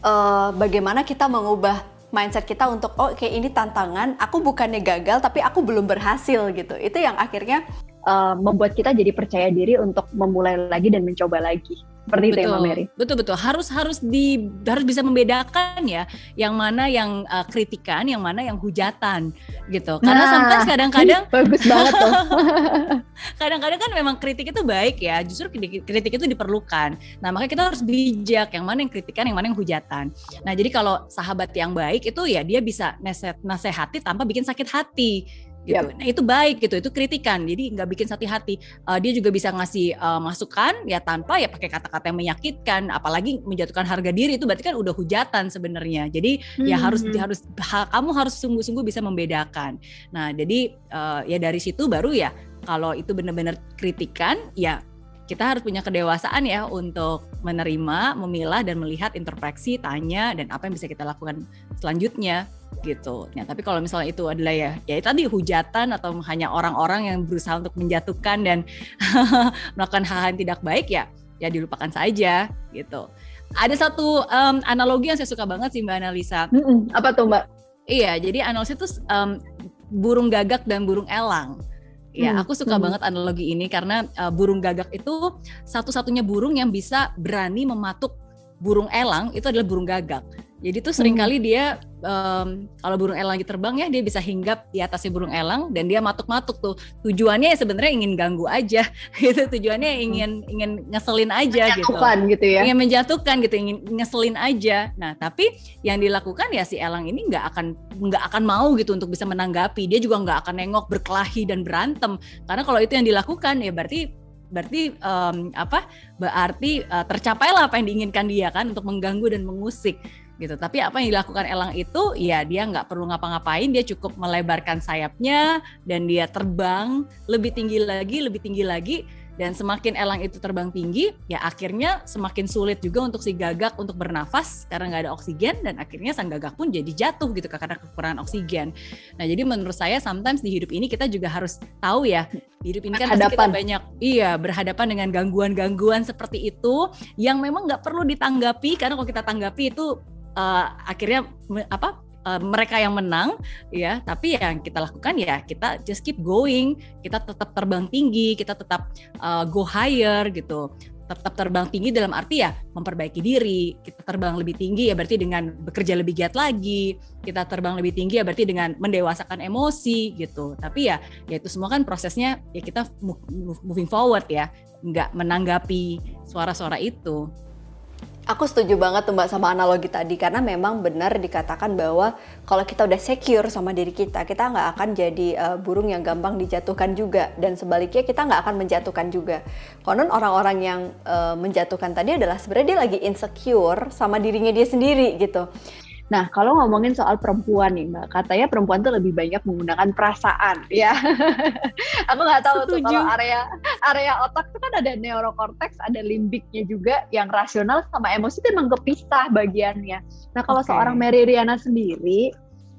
uh, bagaimana kita mengubah mindset kita untuk oh kayak ini tantangan, aku bukannya gagal tapi aku belum berhasil gitu. Itu yang akhirnya uh, membuat kita jadi percaya diri untuk memulai lagi dan mencoba lagi. Seperti betul, itu ya Mbak Mary. Betul betul. Harus harus di harus bisa membedakan ya yang mana yang uh, kritikan, yang mana yang hujatan gitu. Karena nah, sometimes kadang-kadang bagus banget tuh. kadang-kadang kan memang kritik itu baik ya. Justru kritik itu diperlukan. Nah, makanya kita harus bijak yang mana yang kritikan, yang mana yang hujatan. Nah, jadi kalau sahabat yang baik itu ya dia bisa nasehat nasehati tanpa bikin sakit hati gitu. Yep. Nah itu baik gitu, itu kritikan. Jadi nggak bikin sakit hati. Uh, dia juga bisa ngasih uh, masukan ya tanpa ya pakai kata-kata yang menyakitkan, apalagi menjatuhkan harga diri itu berarti kan udah hujatan sebenarnya. Jadi hmm. ya harus hmm. harus ha, kamu harus sungguh-sungguh bisa membedakan. Nah jadi uh, ya dari situ baru ya kalau itu benar-benar kritikan ya kita harus punya kedewasaan ya untuk menerima, memilah dan melihat introspeksi, tanya dan apa yang bisa kita lakukan selanjutnya gitu. Ya, tapi kalau misalnya itu adalah ya ya tadi hujatan atau hanya orang-orang yang berusaha untuk menjatuhkan dan melakukan hal-hal yang tidak baik ya ya dilupakan saja gitu. Ada satu um, analogi yang saya suka banget sih Mbak Analisa. Mm -mm, apa tuh Mbak? Iya, jadi analogi itu um, burung gagak dan burung elang. Ya, hmm. aku suka hmm. banget analogi ini karena uh, burung gagak itu satu-satunya burung yang bisa berani mematuk burung elang itu adalah burung gagak. Jadi tuh sering kali hmm. dia um, kalau burung elang lagi terbang ya dia bisa hinggap di atasnya burung elang dan dia matuk-matuk tuh. Tujuannya ya sebenarnya ingin ganggu aja gitu. Tujuannya hmm. ingin ingin ngeselin aja gitu. gitu ya. Ingin menjatuhkan gitu, ingin ngeselin aja. Nah, tapi yang dilakukan ya si elang ini nggak akan nggak akan mau gitu untuk bisa menanggapi. Dia juga nggak akan nengok berkelahi dan berantem. Karena kalau itu yang dilakukan ya berarti berarti um, apa berarti uh, tercapailah apa yang diinginkan dia kan untuk mengganggu dan mengusik gitu. Tapi apa yang dilakukan elang itu ya dia nggak perlu ngapa-ngapain, dia cukup melebarkan sayapnya dan dia terbang lebih tinggi lagi, lebih tinggi lagi. Dan semakin elang itu terbang tinggi ya akhirnya semakin sulit juga untuk si gagak untuk bernafas karena nggak ada oksigen dan akhirnya sang gagak pun jadi jatuh gitu karena kekurangan oksigen. Nah jadi menurut saya sometimes di hidup ini kita juga harus tahu ya di hidup ini kan pasti kita banyak iya berhadapan dengan gangguan-gangguan seperti itu yang memang nggak perlu ditanggapi karena kalau kita tanggapi itu uh, akhirnya apa uh, mereka yang menang ya. Tapi yang kita lakukan ya kita just keep going. Kita tetap terbang tinggi kita tetap uh, go higher gitu. Tetap terbang tinggi dalam arti ya memperbaiki diri. Kita terbang lebih tinggi ya berarti dengan bekerja lebih giat lagi. Kita terbang lebih tinggi ya berarti dengan mendewasakan emosi gitu. Tapi ya ya itu semua kan prosesnya ya kita moving forward ya. Nggak menanggapi suara-suara itu Aku setuju banget tuh Mbak sama analogi tadi karena memang benar dikatakan bahwa kalau kita udah secure sama diri kita, kita nggak akan jadi uh, burung yang gampang dijatuhkan juga dan sebaliknya kita nggak akan menjatuhkan juga. Konon orang-orang yang uh, menjatuhkan tadi adalah sebenarnya dia lagi insecure sama dirinya dia sendiri gitu. Nah, kalau ngomongin soal perempuan nih, Mbak, katanya perempuan tuh lebih banyak menggunakan perasaan, ya. Aku nggak tahu Setuju. tuh kalau area area otak tuh kan ada neurokorteks, ada limbiknya juga yang rasional sama emosi itu emang kepisah bagiannya. Nah, kalau okay. seorang Mary Riana sendiri,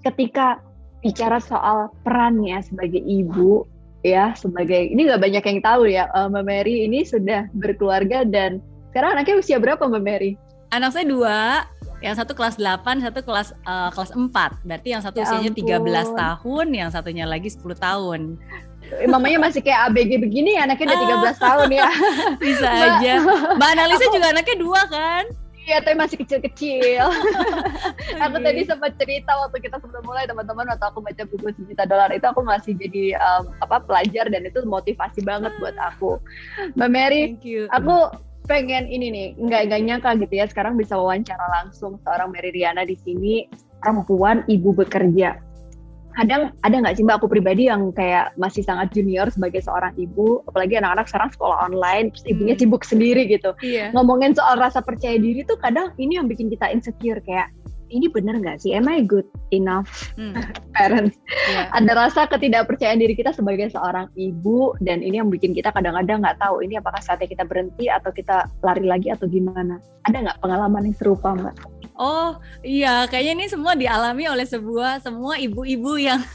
ketika bicara soal perannya sebagai ibu, ya sebagai ini nggak banyak yang tahu ya, uh, Mbak Mary ini sudah berkeluarga dan sekarang anaknya usia berapa Mbak Mary? Anak saya dua, yang satu kelas 8, satu kelas uh, kelas 4. Berarti yang satu ya usianya ampun. 13 tahun, yang satunya lagi 10 tahun. Mamanya masih kayak ABG begini, anaknya udah 13 tahun ya. Bisa aja. Mbak Analisa juga anaknya dua kan? Iya, tapi masih kecil-kecil. aku tadi sempat cerita waktu kita sebelum mulai teman-teman waktu aku baca buku sejuta dolar itu aku masih jadi um, apa pelajar dan itu motivasi banget buat aku. Mbak Mary, aku pengen ini nih nggak nggak nyangka gitu ya sekarang bisa wawancara langsung seorang Mary Riana di sini perempuan ibu bekerja kadang ada nggak sih mbak aku pribadi yang kayak masih sangat junior sebagai seorang ibu apalagi anak-anak sekarang sekolah online terus ibunya hmm. sibuk sendiri gitu yeah. ngomongin soal rasa percaya diri tuh kadang ini yang bikin kita insecure kayak ini benar nggak sih? Am I good enough hmm. parents? Yeah. Ada rasa ketidakpercayaan diri kita sebagai seorang ibu dan ini yang bikin kita kadang-kadang nggak tahu ini apakah saatnya kita berhenti atau kita lari lagi atau gimana? Ada nggak pengalaman yang serupa mbak? Oh iya, kayaknya ini semua dialami oleh sebuah semua ibu-ibu yang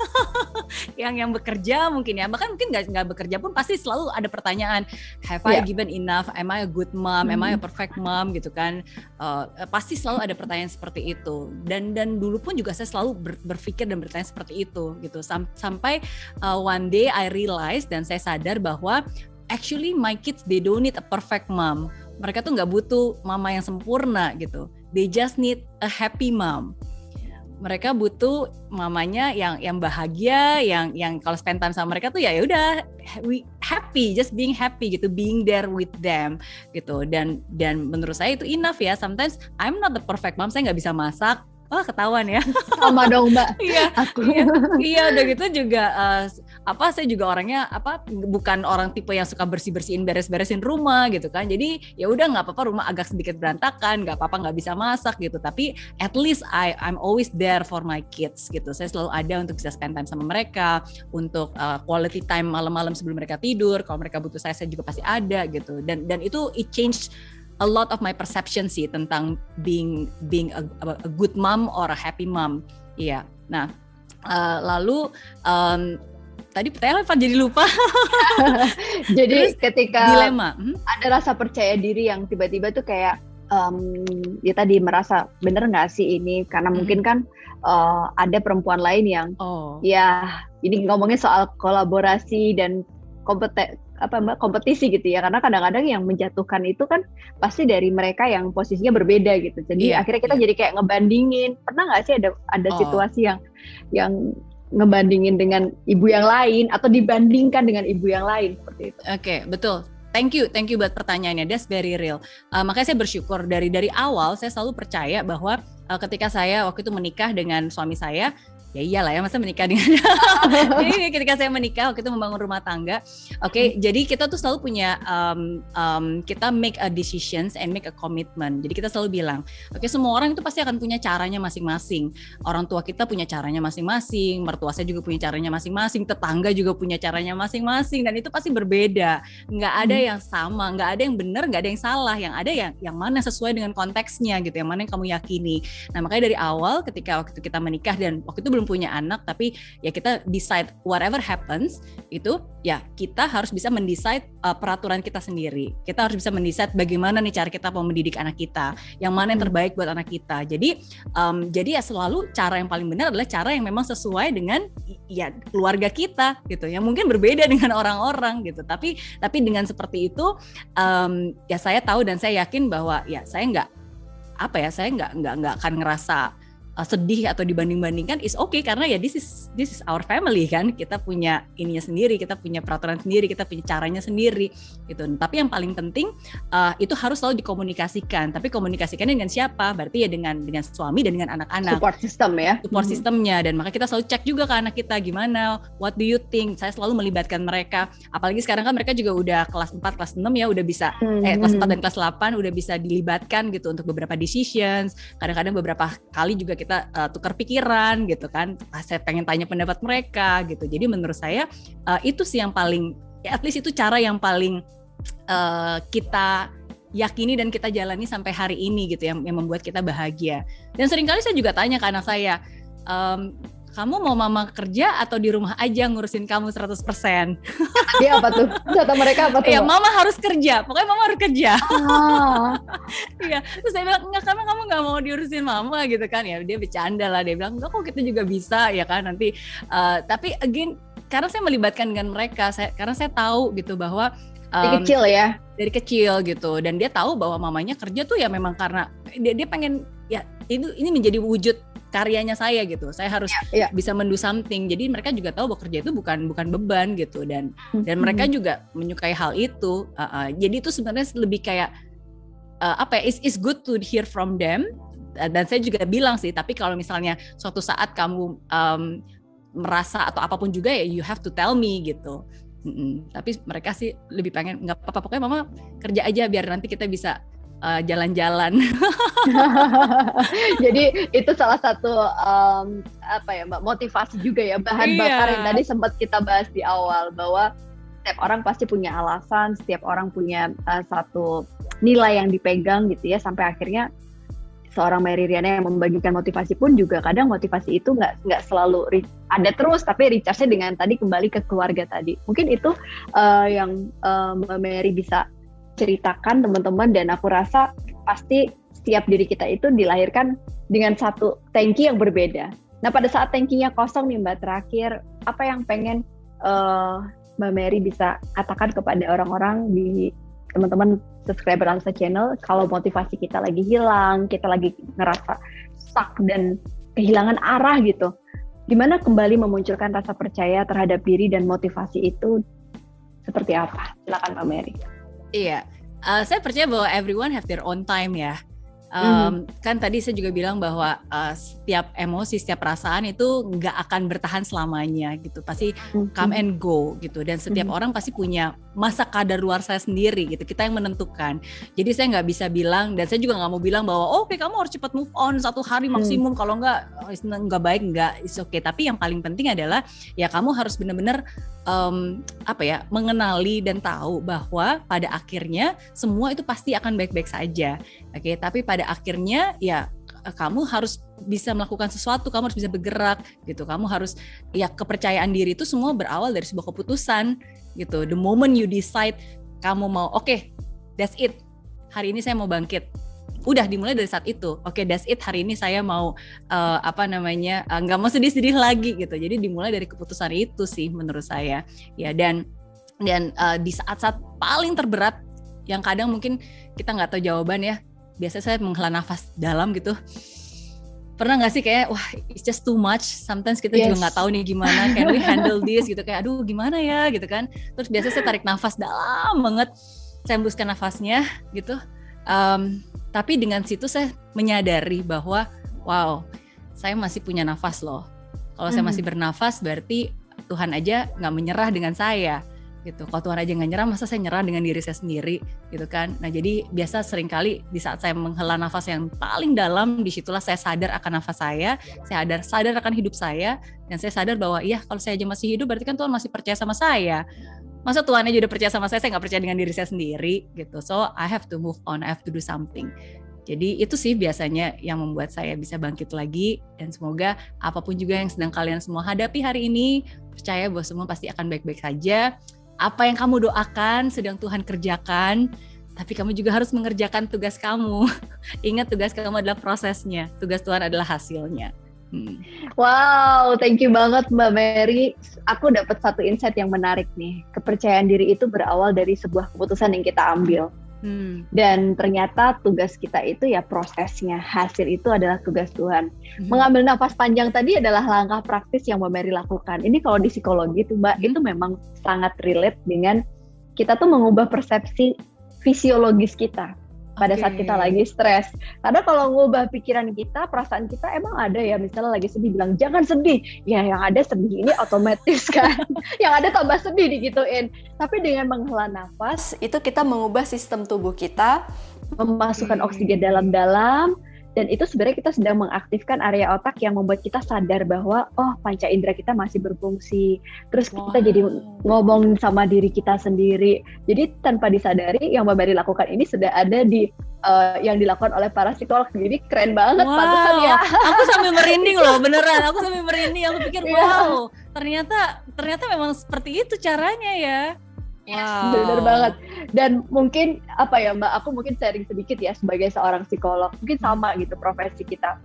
yang yang bekerja mungkin ya, bahkan mungkin nggak nggak bekerja pun pasti selalu ada pertanyaan, have yeah. I given enough? Am I a good mom? -hmm. Am I a mm-hmm. perfect mom? Gitu kan? Uh, pasti selalu ada pertanyaan seperti itu. Dan dan dulu pun juga saya selalu ber, berpikir dan bertanya seperti itu gitu. Sam, sampai uh, one day I realize dan saya sadar bahwa actually my kids they don't need a perfect mom mereka tuh nggak butuh mama yang sempurna gitu. They just need a happy mom. Mereka butuh mamanya yang yang bahagia yang yang kalau spend time sama mereka tuh ya, udah happy just being happy gitu being there with them gitu. Dan dan menurut saya itu enough ya. Sometimes I'm not the perfect mom saya nggak bisa masak oh ketahuan ya. Sama dong mbak. Iya. Aku. Iya, iya udah gitu juga uh, apa saya juga orangnya apa bukan orang tipe yang suka bersih bersihin beres beresin rumah gitu kan. Jadi ya udah nggak apa-apa rumah agak sedikit berantakan nggak apa-apa nggak bisa masak gitu. Tapi at least I I'm always there for my kids gitu. Saya selalu ada untuk bisa spend time sama mereka untuk uh, quality time malam-malam sebelum mereka tidur. Kalau mereka butuh saya saya juga pasti ada gitu. Dan dan itu it changed a lot of my perception sih tentang being being a, a good mom or a happy mom. Iya. Nah, uh, lalu um, tadi pertanyaan apa jadi lupa. jadi Terus, ketika dilema, hmm? ada rasa percaya diri yang tiba-tiba tuh kayak um, ya tadi merasa bener nggak sih ini karena hmm. mungkin kan uh, ada perempuan lain yang oh. ya ini ngomongin soal kolaborasi dan kompeten apa mbak kompetisi gitu ya karena kadang-kadang yang menjatuhkan itu kan pasti dari mereka yang posisinya berbeda gitu jadi yeah, akhirnya kita yeah. jadi kayak ngebandingin pernah nggak sih ada ada oh. situasi yang yang ngebandingin dengan ibu yang lain atau dibandingkan dengan ibu yang lain seperti itu oke okay, betul Thank you, thank you buat pertanyaannya. That's very real. Uh, makanya saya bersyukur dari dari awal saya selalu percaya bahwa uh, ketika saya waktu itu menikah dengan suami saya, ya iyalah ya masa menikah dengan jadi ketika saya menikah waktu itu membangun rumah tangga oke okay, hmm. jadi kita tuh selalu punya um, um, kita make a decisions and make a commitment. Jadi kita selalu bilang oke okay, semua orang itu pasti akan punya caranya masing-masing. Orang tua kita punya caranya masing-masing mertua saya juga punya caranya masing-masing tetangga juga punya caranya masing-masing dan itu pasti berbeda. Nggak ada hmm. yang sama nggak ada yang benar nggak ada yang salah. Yang ada yang yang mana sesuai dengan konteksnya gitu yang mana yang kamu yakini. Nah makanya dari awal ketika waktu kita menikah dan waktu itu belum punya anak tapi ya kita decide whatever happens itu ya kita harus bisa mendesain uh, peraturan kita sendiri. Kita harus bisa mendesain bagaimana nih cara kita mau mendidik anak kita, yang mana yang hmm. terbaik buat anak kita. Jadi um, jadi ya selalu cara yang paling benar adalah cara yang memang sesuai dengan ya keluarga kita gitu. Yang mungkin berbeda dengan orang-orang gitu. Tapi tapi dengan seperti itu um, ya saya tahu dan saya yakin bahwa ya saya nggak apa ya saya nggak nggak nggak akan ngerasa uh, sedih atau dibanding-bandingkan is okay karena ya this is this is our family kan? Kita punya ininya sendiri kita punya peraturan sendiri kita punya caranya sendiri gitu. Tapi yang paling penting uh, itu harus selalu dikomunikasikan. Tapi komunikasikan dengan siapa? Berarti ya dengan dengan suami dan dengan anak-anak. Support system ya. Support hmm. sistemnya dan maka kita selalu cek juga ke anak kita gimana what do you think? Saya selalu melibatkan mereka. Apalagi sekarang kan mereka juga udah kelas 4 kelas 6 ya udah bisa hmm. eh kelas 4 dan kelas 8 udah bisa dilibatkan gitu untuk beberapa decisions. Kadang-kadang beberapa kali juga kita kita uh, tukar pikiran gitu kan. Ah, saya pengen tanya pendapat mereka gitu. Jadi menurut saya uh, itu sih yang paling ya at least itu cara yang paling uh, kita yakini dan kita jalani sampai hari ini gitu yang, yang membuat kita bahagia. Dan sering kali saya juga tanya ke anak saya um, kamu mau mama kerja atau di rumah aja ngurusin kamu 100%? Iya apa tuh? Kata mereka apa tuh? Iya, mama harus kerja. Pokoknya mama harus kerja. Ah. Iya, terus saya bilang enggak karena kamu nggak mau diurusin mama gitu kan ya. Dia bercanda lah, dia bilang enggak kok kita juga bisa ya kan nanti. Uh, tapi again karena saya melibatkan dengan mereka, saya karena saya tahu gitu bahwa um, dari kecil ya dari kecil gitu dan dia tahu bahwa mamanya kerja tuh ya memang karena dia dia pengen ya itu ini menjadi wujud karyanya saya gitu. Saya harus yeah, yeah. bisa mendu something. Jadi mereka juga tahu bahwa kerja itu bukan bukan beban gitu dan mm-hmm. dan mereka juga menyukai hal itu. Uh, uh, jadi itu sebenarnya lebih kayak uh, apa ya? It's, it's good to hear from them. Dan saya juga bilang sih, tapi kalau misalnya suatu saat kamu um, merasa atau apa pun juga ya you have to tell me gitu. Mm-mm. Tapi mereka sih lebih pengen nggak apa-apa pokoknya mama kerja aja biar nanti kita bisa uh, jalan-jalan. Jadi itu salah satu um, apa ya mbak motivasi juga ya bahan iya. bakar yang tadi sempat kita bahas di awal bahwa setiap orang pasti punya alasan, setiap orang punya uh, satu nilai yang dipegang gitu ya sampai akhirnya seorang Mary Riana yang membagikan motivasi pun juga kadang motivasi itu nggak nggak selalu ada terus tapi recharge-nya dengan tadi kembali ke keluarga tadi mungkin itu uh, yang uh, Mbak Mary bisa ceritakan teman-teman dan aku rasa pasti setiap diri kita itu dilahirkan dengan satu tanki yang berbeda. Nah pada saat tankinya kosong nih Mbak terakhir apa yang pengen uh, Mbak Mary bisa katakan kepada orang-orang di teman-teman subscriber Alisa Channel kalau motivasi kita lagi hilang, kita lagi ngerasa stuck dan kehilangan arah gitu. Gimana kembali memunculkan rasa percaya terhadap diri dan motivasi itu seperti apa? Silakan Mbak Mary. Iya, uh, saya percaya bahwa everyone have their own time ya. Um, mm. Kan tadi saya juga bilang bahwa uh, setiap emosi, setiap perasaan itu nggak akan bertahan selamanya gitu, pasti mm. come and go gitu. Dan setiap mm. orang pasti punya masa kadar luar saya sendiri gitu. Kita yang menentukan. Jadi saya nggak bisa bilang dan saya juga nggak mau bilang bahwa oh, oke okay, kamu harus cepat move on satu hari mm. maksimum. Mm. Kalau nggak nggak baik nggak, is oke. Okay. Tapi yang paling penting adalah ya kamu harus benar-benar um, apa ya mengenali dan tahu bahwa pada akhirnya semua itu pasti akan baik-baik saja. Oke, okay? tapi pada akhirnya ya kamu harus bisa melakukan sesuatu, kamu harus bisa bergerak gitu. Kamu harus ya kepercayaan diri itu semua berawal dari sebuah keputusan gitu. The moment you decide kamu mau oke, okay, that's it. Hari ini saya mau bangkit udah dimulai dari saat itu oke okay, that's it hari ini saya mau uh, apa namanya eh, nggak uh, mau sedih-sedih lagi gitu jadi dimulai dari keputusan itu sih menurut saya ya dan dan uh, di saat-saat paling terberat yang kadang mungkin kita nggak tahu jawaban ya biasanya saya menghela nafas dalam gitu. Pernah nggak sih kayak wah it's just too much. Sometimes kita yes. juga nggak tahu nih gimana. Can we handle this? Gitu kayak aduh gimana ya? Gitu kan. Terus biasanya saya tarik nafas dalam banget. Saya hembuskan nafasnya gitu. Um, tapi dengan situ saya menyadari bahwa wow, saya masih punya nafas loh. Kalau saya masih bernafas berarti Tuhan aja nggak menyerah dengan saya gitu. Kalau Tuhan aja nggak nyerah, masa saya nyerah dengan diri saya sendiri gitu kan? Nah jadi biasa sering kali di saat saya menghela nafas yang paling dalam, di situlah saya sadar akan nafas saya, saya sadar sadar akan hidup saya, dan saya sadar bahwa iya kalau saya aja masih hidup berarti kan Tuhan masih percaya sama saya. Masa Tuhan aja udah percaya sama saya, saya nggak percaya dengan diri saya sendiri gitu. So I have to move on, I have to do something. Jadi itu sih biasanya yang membuat saya bisa bangkit lagi dan semoga apa pun juga yang sedang kalian semua hadapi hari ini percaya bahwa semua pasti akan baik-baik saja apa yang kamu doakan sedang Tuhan kerjakan, tapi kamu juga harus mengerjakan tugas kamu. Ingat tugas kamu adalah prosesnya, tugas Tuhan adalah hasilnya. Hmm. Wow, thank you banget Mbak Mary. Aku dapat satu insight yang menarik nih. Kepercayaan diri itu berawal dari sebuah keputusan yang kita ambil. Hmm. Dan ternyata tugas kita itu ya prosesnya, hasil itu adalah tugas Tuhan. Hmm. Mengambil nafas panjang tadi adalah langkah praktis yang Mbak Mary lakukan. Ini kalau di psikologi itu Mbak, hmm. itu memang sangat relate dengan kita tuh mengubah persepsi fisiologis kita pada okay. saat kita lagi stres. Karena kalau ngubah pikiran kita, perasaan kita emang ada ya, misalnya lagi sedih bilang jangan sedih. Ya yang ada sedih ini otomatis kan. yang ada tambah sedih digituin. Tapi dengan menghela nafas, itu kita mengubah sistem tubuh kita, memasukkan oksigen dalam-dalam, dan itu sebenarnya kita sedang mengaktifkan area otak yang membuat kita sadar bahwa oh panca indera kita masih berfungsi. Terus wow. kita jadi ngomong sama diri kita sendiri. Jadi tanpa disadari yang Mbak Bari lakukan ini sudah ada di uh, yang dilakukan oleh para psikolog jadi keren banget wow. pantesan ya. Aku sambil merinding loh beneran. Aku sambil merinding. Aku pikir iya. wow ternyata ternyata memang seperti itu caranya ya Wow. Benar banget. Dan mungkin apa ya Mbak, aku mungkin sharing sedikit ya sebagai seorang psikolog. Mungkin sama gitu profesi kita.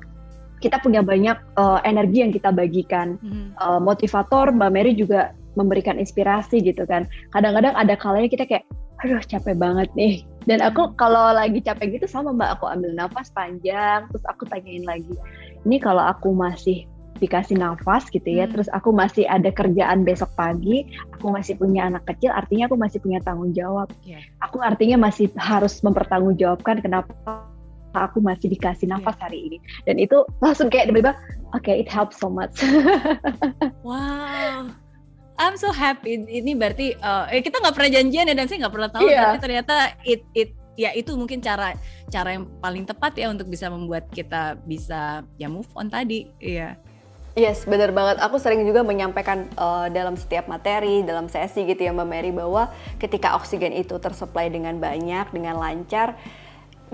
Kita punya banyak uh, energi yang kita bagikan. Hmm. Uh, motivator Mbak Mary juga memberikan inspirasi gitu kan. Kadang-kadang ada kalanya kita kayak, aduh capek banget nih. Dan aku hmm. kalau lagi capek gitu sama Mbak, aku ambil nafas panjang, terus aku tanyain lagi, ini kalau aku masih dikasih nafas gitu ya. Hmm. Terus aku masih ada kerjaan besok pagi, aku masih punya anak kecil, artinya aku masih punya tanggung jawab. Yeah. Aku artinya masih harus mempertanggungjawabkan kenapa aku masih dikasih nafas yeah. hari ini. Dan itu langsung kayak tiba-tiba, oke, okay, it helps so much. wow. I'm so happy. Ini berarti uh, kita nggak pernah janjian ya dan saya nggak pernah tahu. Yeah. Tapi ternyata it it ya itu mungkin cara cara yang paling tepat ya untuk bisa membuat kita bisa ya move on tadi. Iya. Yes, benar banget. Aku sering juga menyampaikan uh, dalam setiap materi, dalam sesi gitu ya Mbak Mary bahwa ketika oksigen itu tersuplai dengan banyak, dengan lancar,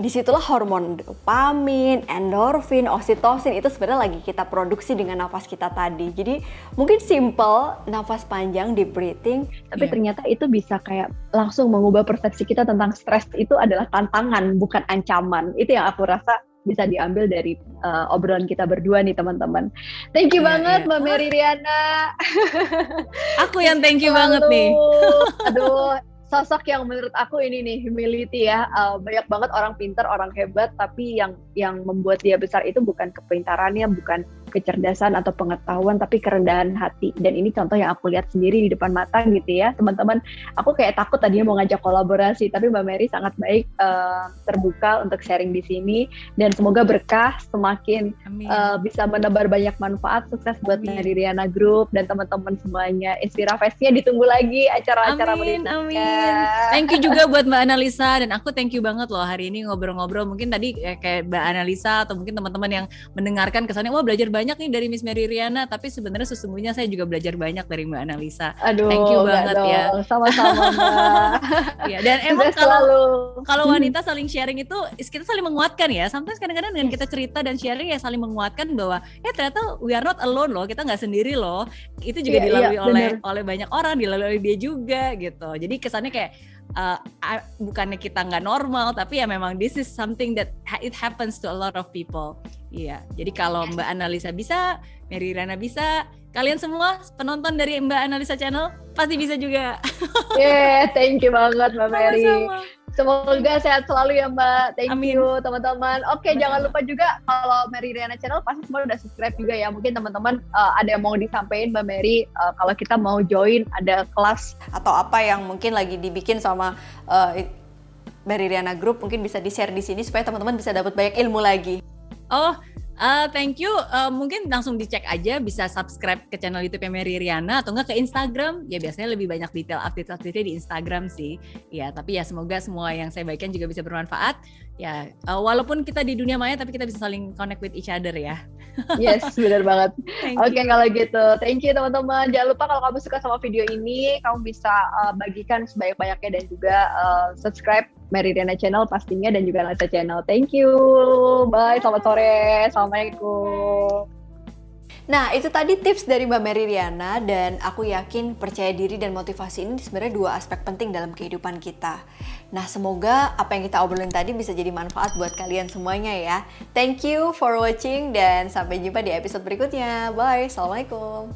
di situlah hormon dopamin, endorfin, oksitosin itu sebenarnya lagi kita produksi dengan nafas kita tadi. Jadi mungkin simple, nafas panjang, deep breathing, tapi yeah. ternyata itu bisa kayak langsung mengubah persepsi kita tentang stres itu adalah tantangan, bukan ancaman. Itu yang aku rasa bisa diambil dari uh, obrolan kita berdua nih teman-teman. Thank you yeah, banget yeah. Mbak Mary Riana. Aku yang thank you banget nih. Aduh, sosok yang menurut aku ini nih humility ya. Uh, banyak banget orang pintar, orang hebat, tapi yang yang membuat dia besar itu bukan kepintarannya, bukan kecerdasan atau pengetahuan tapi kerendahan hati. Dan ini contoh yang aku lihat sendiri di depan mata gitu ya. Teman-teman aku kayak takut tadinya mau ngajak kolaborasi tapi Mbak Mary sangat baik uh, terbuka untuk sharing di sini. Dan semoga berkah semakin uh, bisa menebar banyak manfaat. Sukses buat Mary Riana Group dan teman-teman semuanya. Inspirasinya ditunggu lagi acara-acara berikutnya amin. Thank you juga buat Mbak Analisa. Dan aku thank you banget loh hari ini ngobrol-ngobrol. Mungkin tadi kayak Mbak Analisa atau mungkin teman-teman yang mendengarkan kesannya wah belajar banyak banyak nih dari Miss Mary Riana, tapi sebenarnya sesungguhnya saya juga belajar banyak dari Mbak Analisa. Aduh, thank you banget dong. ya. Sama-sama ya, dan emang kalau kalau wanita saling sharing itu kita saling menguatkan ya. Sometimes kadang-kadang dengan kita cerita dan sharing ya saling menguatkan bahwa ya ternyata we are not alone loh, kita nggak sendiri loh. Itu juga yeah, dilalui yeah, oleh bener. oleh banyak orang, dilalui oleh dia juga gitu. Jadi kesannya kayak uh, bukannya kita nggak normal tapi ya memang this is something that it happens to a lot of people Iya, jadi kalau Mbak Analisa bisa, Mary Rana bisa, kalian semua penonton dari Mbak Analisa Channel pasti bisa juga. Yeah, thank you banget Mbak Mary. Sama-sama. Semoga sehat selalu ya Mbak. Thank Amin. you teman-teman. Oke, okay, jangan lupa juga kalau Mary Riana Channel pasti semua udah subscribe juga ya. Mungkin teman-teman uh, ada yang mau disampaikan Mbak Mary uh, kalau kita mau join ada kelas atau apa yang mungkin lagi dibikin sama uh, Mary Riana Group mungkin bisa di-share di sini supaya teman-teman bisa dapat banyak ilmu lagi. Oh, Uh, thank you. Uh, mungkin langsung dicek aja bisa subscribe ke channel YouTube Mary Riana atau enggak ke Instagram. Ya biasanya lebih banyak detail update-update di Instagram sih. Ya, tapi ya semoga semua yang saya bagikan juga bisa bermanfaat. Ya, uh, walaupun kita di dunia maya tapi kita bisa saling connect with each other ya. yes, benar banget. Oke, okay, kalau gitu. Thank you teman-teman. Jangan lupa kalau kamu suka sama video ini, kamu bisa uh, bagikan sebanyak-banyaknya dan juga uh, subscribe Meridiana Channel pastinya dan juga Nasa Channel. Thank you. Bye, selamat sore. Assalamualaikum. Nah, itu tadi tips dari Mbak Mary Riana dan aku yakin percaya diri dan motivasi ini sebenarnya dua aspek penting dalam kehidupan kita. Nah, semoga apa yang kita obrolin tadi bisa jadi manfaat buat kalian semuanya ya. Thank you for watching dan sampai jumpa di episode berikutnya. Bye, Assalamualaikum.